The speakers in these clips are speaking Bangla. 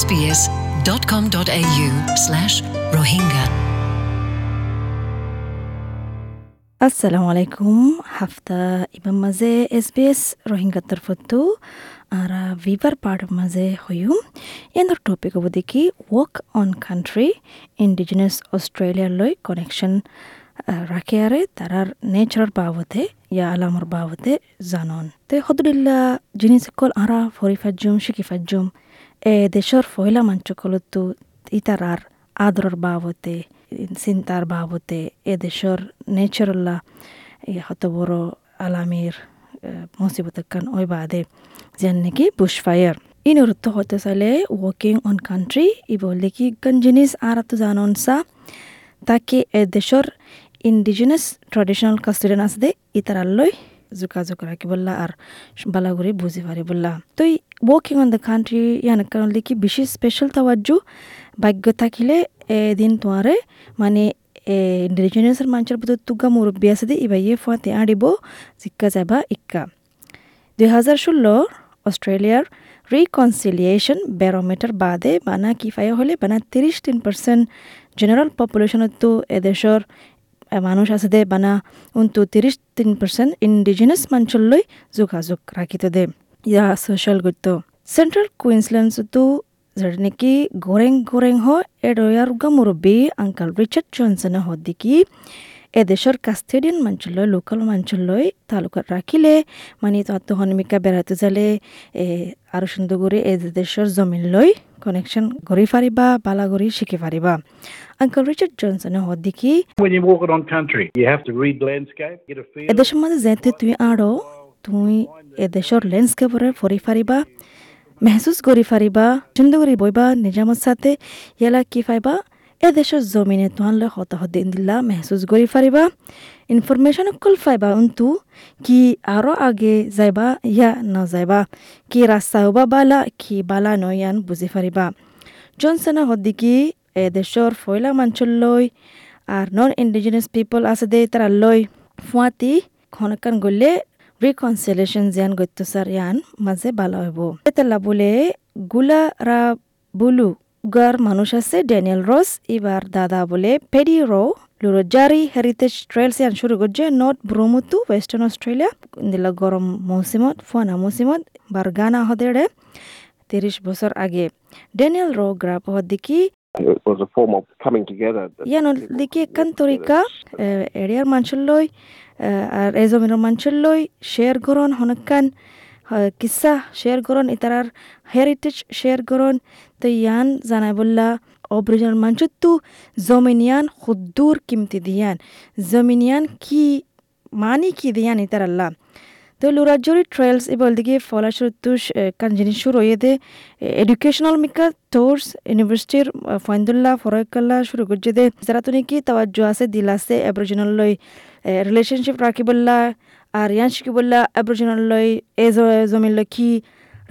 sbs.com.au slash rohingya. assalamu alaikum hafta iban maze sbs rohingya tarfatu ara vivar part maze hoyum endor topic obodiki work on country indigenous australia loy connection রাখিয়ারে তারার নেচার বাবতে ইয়া আলামর বাবতে জানন তে হদুলিল্লা জিনিস কল আরা ফরি ফাজ্জুম শিকি ফাজ্জুম এ দেশর ফয়লা মাঞ্চকলতু ইতারার আদরর বাবতে চিন্তার বাবতে এ দেশর নেচারল্লা হত বড় আলামির মুসিবত কান ওই বাদে যেন নাকি বুশফায়ার ইনর তো হতে চাইলে ওয়ার্কিং অন কান্ট্রি ই বললে কি গান জিনিস আর তো জানন সা তাকে এ দেশর ইন্ডিজিনাস ট্রেডিশনাল কাস্টডিয়ান আছে দে ইতারাল্লৈ যোগাযোগ রাখিবল্লা আর বালাগুড়ি বুঝি পারিবল্লা তো অন দ্য কান্ট্রি ইয়ান কারণ কি বেশি স্পেশাল তাওয়াজ্জু ভাগ্য থাকিলে এদিন তোমারে মানে ইন্ডিজিনাসের মানুষের ভিতর তুগা মুরব্বী আছে ইবাইয়ে ফুয়াতে আড়িব জিক্কা যাবা ইক্কা দুই হাজার ষোলো অস্ট্রেলিয়ার রিকনসিলিয়েশন ব্যারোমিটার বাদে বানা কি ফাই হলে বানা তিরিশ তিন পার্সেন্ট জেনারেল পপুলেশনতো এদেশর মানুষ আছে দে বানা উন্তু তিরিশ তিন পার্সেন্ট ইন্ডিজিনাস মানুষলৈ যোগাযোগ রাখিত দে সোশ্যাল গুরুত্ব সেন্ট্রাল কুইন্সল্যান্ডতো যেটা নাকি গোরেং গোরেং হ এডয়ার গা মুরব্বী আঙ্কাল রিচার্ড জনসনে হদ্দিকি এদেশর কাস্টেডিয়ান মাঞ্চলয় লোকাল মাঞ্চলয় তালুকাত রাখিলে মানে তো হনমিকা বেড়াতে যালে এ আরও সুন্দর করে এ দেশর জমিন লই কানেকশন করি পারিবা বালা করি শিখি পারিবা আঙ্কল রিচার্ড জনসনে feel. এদেশের মাঝে যেতে তুই আরও তুই এদেশর ল্যান্ডস্কেপরে ফরি পারিবা মেহসুস করি পারিবা সুন্দর করে বইবা নিজামত সাথে ইয়ালা কি পাইবা এ দেশের জমিনে তোহানলে হত দিন দিলা মেহসুস করি পারিবা ইনফরমেশন অকল পাইবা উন্তু কি আরও আগে যাইবা, ইয়া না যাইবা কি রাস্তা হবা বালা, কি বালা নয়ান বুঝি পারিবা জনসেনা হদ্দিকি এ ফয়লা মাঞ্চল লই আর নন ইন্ডিজিনাস পিপল আছে দে তারা লই ফুয়াতি খনকান গলে রিকনসিলেশন জিয়ান গত্যসার ইয়ান মাঝে বালা হইব। এতেলা বলে গুলা রা বুলু গার মানুষ আছে, ড্যানিয়েল রস এবার দাদা বলে, Paddy Roe, Lurujarri, heritage trails ইয়ান শুরু করছে, নর্থ ব্রহ্মতু ওয়েস্টার্ন অস্ট্রেলিয়া দিলা গরম মৌসুমত, ফুয়ানা মৌসুমত, বারগানা হদেড়ে, তিরিশ বছর আগে। ড্যানিয়েল রো গ্রাপ হদ্দিকি It was a form of coming together. ইয়ান দিকে একান তরিকা এরিয়ার মানুষের আর এই জমিনের মানুষের লই শেয়ার গরন হনকান কিসা শেয়ার গরন ইতারার হেরিটেজ শেয়ার গরন তো ইয়ান জানাই বললা অব্রিজিনাল মানুষের তো জমিনিয়ান খুদ্দুর কিমতি দিয়ান জমিনিয়ান কি মানি কি দিয়ান ইতারাল্লা তো লুরাজরি ট্রেলস এবার দিকে ফলাশরতু কান জিনিস শুরু হয়ে দে। এডুকেশনাল মিকা টোর্স ইউনিভার্সিটির ফয়ন্দুল্লাহ ফরকাল্লা শুরু করছে দে। যারা তো নাকি তাওয়াজ্য আছে, দিল আছে অ্যাবরিজিনাল লই রিলেশনশিপ রাখিবল্লা আর ইয়ান শিখিবল্লা অ্যাবরিজিনাল লই, এ জমিন লই কি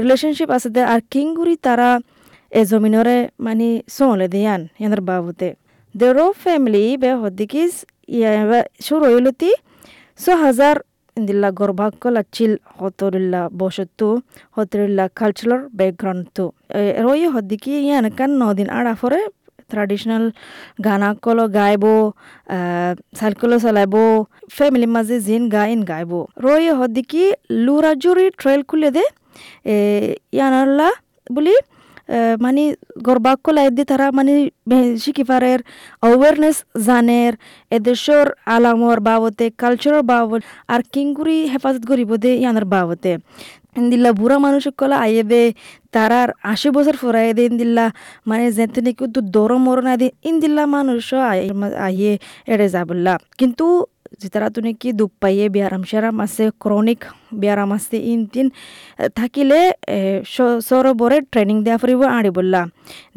রিলেশনশিপ আছে দে। আর কিংগুরি তারা এ জমিনরে মানে সোলে দিয়ান ইয়ানের বাবুতে। দেরো ফ্যামিলি বে হদ্দিকিস, ইয়া শুরু হইলতি ছ হাজার গর্ভাক্কল আচিল হতরিল্লা বসতু হতরিল্লা কালচারাল ব্যাকগ্রাউন্ড তো রই হদ্দিকি ইয়ানকান নদিন আড়া ফরে ট্রাডিশনাল গানা কলো গাইব সাইকেলো চলাইব ফ্যামিলির মাঝে জিন গাইন গাইব। রই হদ্দিকি লুরাজুরি ট্রেল খুলে দে ইয়ানাল্লা বুলি মানে গর্বাক্য লাইদি তারা মানে শিকিফারের অ্যাওয়ারনেস জানের এদেশর আলামর বাবতে কালচারের বাবদ আর কিংগুরি হেফাজত করিব দে ইয়ানোর বাবতে ইন্দিল্লা বুড়া মানুষ কলা আইয়ে দে তারার আশি বছর ফুরাই দে ইন্দিল্লা মানে যেতে নাকি দর মরণ আদি ইন্দিল্লা মানুষ আইয়ে এড়ে যাবল্লা কিন্তু যেতারা তুমি কি দুপ পাইয়ে ব্যায়াম সেরাম আছে ক্রনিক ব্যায়াম আছে ইন তিন থাকিলে সরবরে ট্রেনিং দেওয়া ফুরিব আড়ি বললা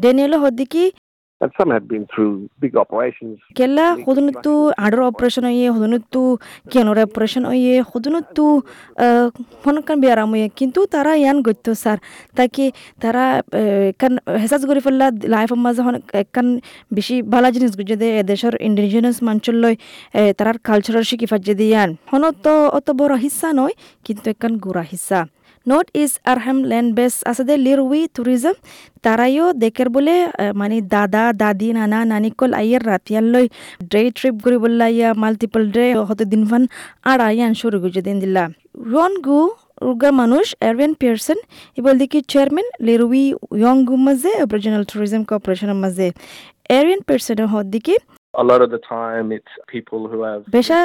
ডেনিয়েল হদ্দিকি কেলা সদনতো আডৰ অপাৰেশ্যন অয়ে সদনতো কেনৰ অপাৰেশ্যন অয়ে সদনতো ফোনকান বিয়াৰাম অয়ে কিন্তু তাৰা ইয়ান গত্য ছাৰ তাকে তাৰা একান হেঁচাজ কৰি পেলা লাইফ মাজে একান বেছি ভালা জিনিস গুজে দে এদেশৰ ইণ্ডিজিনাছ মাঞ্চললৈ তাৰ কালচাৰৰ শিকি ফাজে ইয়ান সনত অত বৰ হিচ্ছা নহয় কিন্তু একান গোৰা হিচ্ছা north east Arnhem Land base আছে দে লিরউই ট্যুরিজম তারাইও দেখার বলে মানে দাদা দাদি নানা নানিকল আইয়ার রাতিয়ালৈ ডে ট্রিপ করি বললা ইয়া মাল্টিপল ডে হতে দিন ফান আর আইয়ান শুরু গুজে দিন দিলা রন গু উর্গা মানুষ এরভিন পিয়ারসন ইবল দিকি চেয়ারম্যান লিরুই ইয়ং গু মাঝে অরিজিনাল ট্যুরিজম কর্পোরেশনের মাঝে এরভিন পিয়ারসনের হদ দিকে A lot of the time, it's people who have. বেশা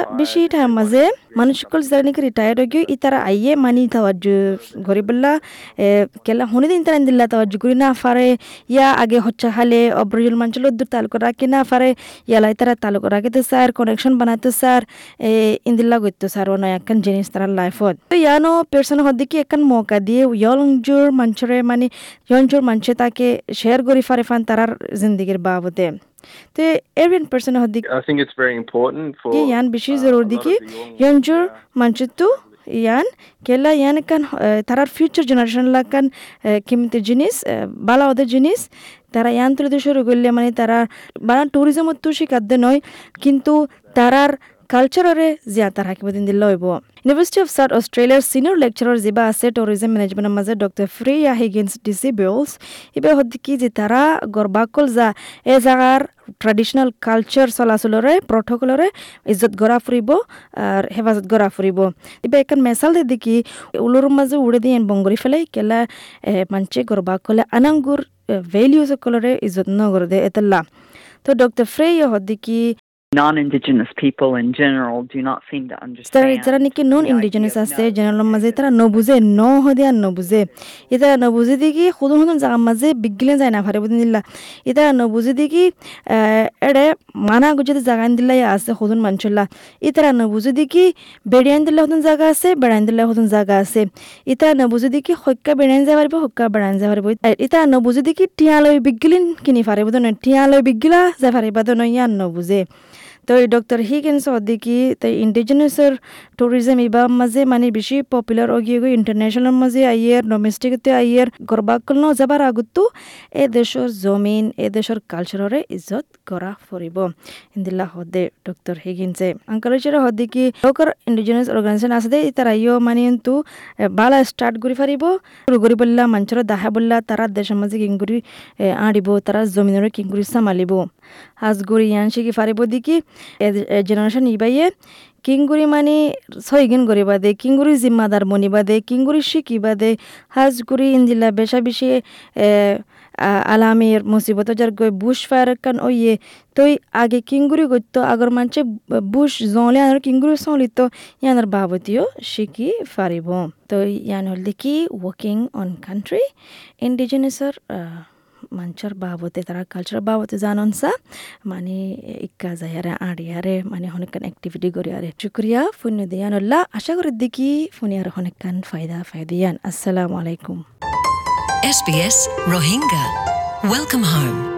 মাঝে over to মানুষ experience সকল জানি রিটায়ার্ড হয়ে ইতারা আইয়ে মানি তাওয়াজ্জু গরিবুল্লা কেলা হনি দিন তারা দিল্লা তাওয়াজ্জু করি না ফারে ইয়া আগে হচ্ছে হালে অব্রজুল মাঞ্চল দূর তালুক রাখি না ফারে ইয়ালাই তারা তালুক রাখিতে স্যার কানেকশন বানাতে স্যার ইন্দিল্লা গইতো স্যার অনেক একখান জিনিস তারা লাইফত তো ইয়ানো পার্সন হদ্দিকি একখান মৌকা দিয়ে ইয়লংজুর মঞ্চরে মানে ইয়ঞ্জুর মঞ্চে তাকে শেয়ার করি ফারে ফান তারার জিন্দিগির বাবদে তো everyone person হদ্দিকি I think it's very important for. कि यान बिशी uh, जरूर a दी lot कि of the young, यंजर uh, manchitu ইয়ান কেলা ইয়ান কান তারার ফিউচার জেনারেশন লাগান কিমতে জিনিস বালা ওদের জিনিস তারা ইয়ান তুলে শুরু করলে মানে তারা বালা ট্যুরিজম তো শিখাদ্য নয় কিন্তু তারার কালচাররে জিয়া তার হাকিব দিন দিল হইব ইউনিভার্সিটি অফ সাউথ অস্ট্রেলিয়ার সিনিয়র লেকচারার যেবা আছে ট্যুরিজম ম্যানেজমেন্টের মাঝে ডক্টর ফ্রিয়া হিগিন্স ডিসিবলস এবার হচ্ছে কি যে তারা গর্বাকল যা এ জাগার ট্রেডিশনাল কালচাৰ চলাচলৰে প্রটোকলরে ইজ্জত গড়া ফুৰিব হেফাজত ফুৰিব। ফুরিব এখন মেচাল দে দেখি উলোর মাজে উৰে দিয়ে বংগৰি ফেলে, কেলা মানছে গৰবা কলে আনাংগুৰ সকলরে ইজ্জত নগৰ দে এতলা তো ডক্টর ফ্রে হদ্দিকি non-indigenous people in general do not seem to তারা understand. যারা নাকি নন ইন্ডিজিনাস আছে no- জেনারেল মাঝে তারা নবুঝে ন হদে আর নবুঝে এটা নবুঝে দেখি সুদন সুদন জায়গার মাঝে বিগিলে যায় না ফারে বুঝিন দিলা এটা নবুঝে দেখি এড়ে মানা গুজতে জায়গা দিলা আছে সুদন মানচল্লা ইতারা নবুঝে দেখি বেড়িয়ান দিলে সুদন জায়গা আছে বেড়াইন দিলে সুদন জায়গা আছে। ইতা নবুঝে দেখি সক্কা বেড়াইন যাব পারিব সক্কা বেড়াইন যাব পারিব। ইতা নবুঝে দেখি টিয়ালৈ বিগিলিন কিনি ফারিব তো টিয়ালৈ বিগিলা যাই ফারিবা তো ইয়ান নবুঝে তো এই ডক্টর হিগেন্স দেখি তাই ইন্ডিজিনাসের ট্যুরিজম ইবার মাঝে মানে বেশি পপুলার গিয়ে গিয়ে ইন্টারন্যাশনাল মাঝে আইয়ের ডোমেস্টিকতে আইয়ের গর্বাকল ন যাবার আগতো এ দেশের জমিন, এ দেশের কালচাররে ইজ্জত করা ফুরিব। ইন্দিল্লা হদে ডক্টর হিগিন্সে আঙ্কালের হদে কি লোকর ইন্ডিজিনাস অর্গানাইজেশন আছে দে, তারা ইয় মানে কিন্তু বালা করি ফারিব। শুরু করি বললা, মঞ্চর দাহা বললা, তারা দেশের মাঝে কিংগুরি আঁড়িব, তারা জমিনের কিংগুরি সামালিব। হাজগুড়ি ইয়ান শিখি ফারিব দিকি? জেনারেশন ইবাইয়ে কিংগুরি মানে ছয়গিন গরিবা দে কিংগুরি জিম্মাদার মনিবা দে কিংগুরি শিকিবা দে। হাজগুড়ি ইন্দিলা বেশা বেশি আলামের মুসিবত যার গই বুশ ফায়ার কান ওইয়ে। তই আগে কিংগুরি গইতো আগর মানছে বুশ জলে আনার কিংগুরি সলিত ইয়ানার বাবতীয় শিকি ফারিব। তো ইয়ান হল দেখি ওয়ার্কিং অন কান্ট্রি ইন্ডিজিনাসর কালচার বাবতে জানন সা মানে ইক্কা যায়ারে আড়িয়ারে মানে অনেকখান অ্যাক্টিভিটি করি আরে শুক্রিয়া ফুন্য দিয়ান আল্লাহ আশা করি দেখি ফুনি আর অনেকখান ফায়দা ফায়দিয়ান আসসালামু আলাইকুম SBS Rohingya. Welcome home.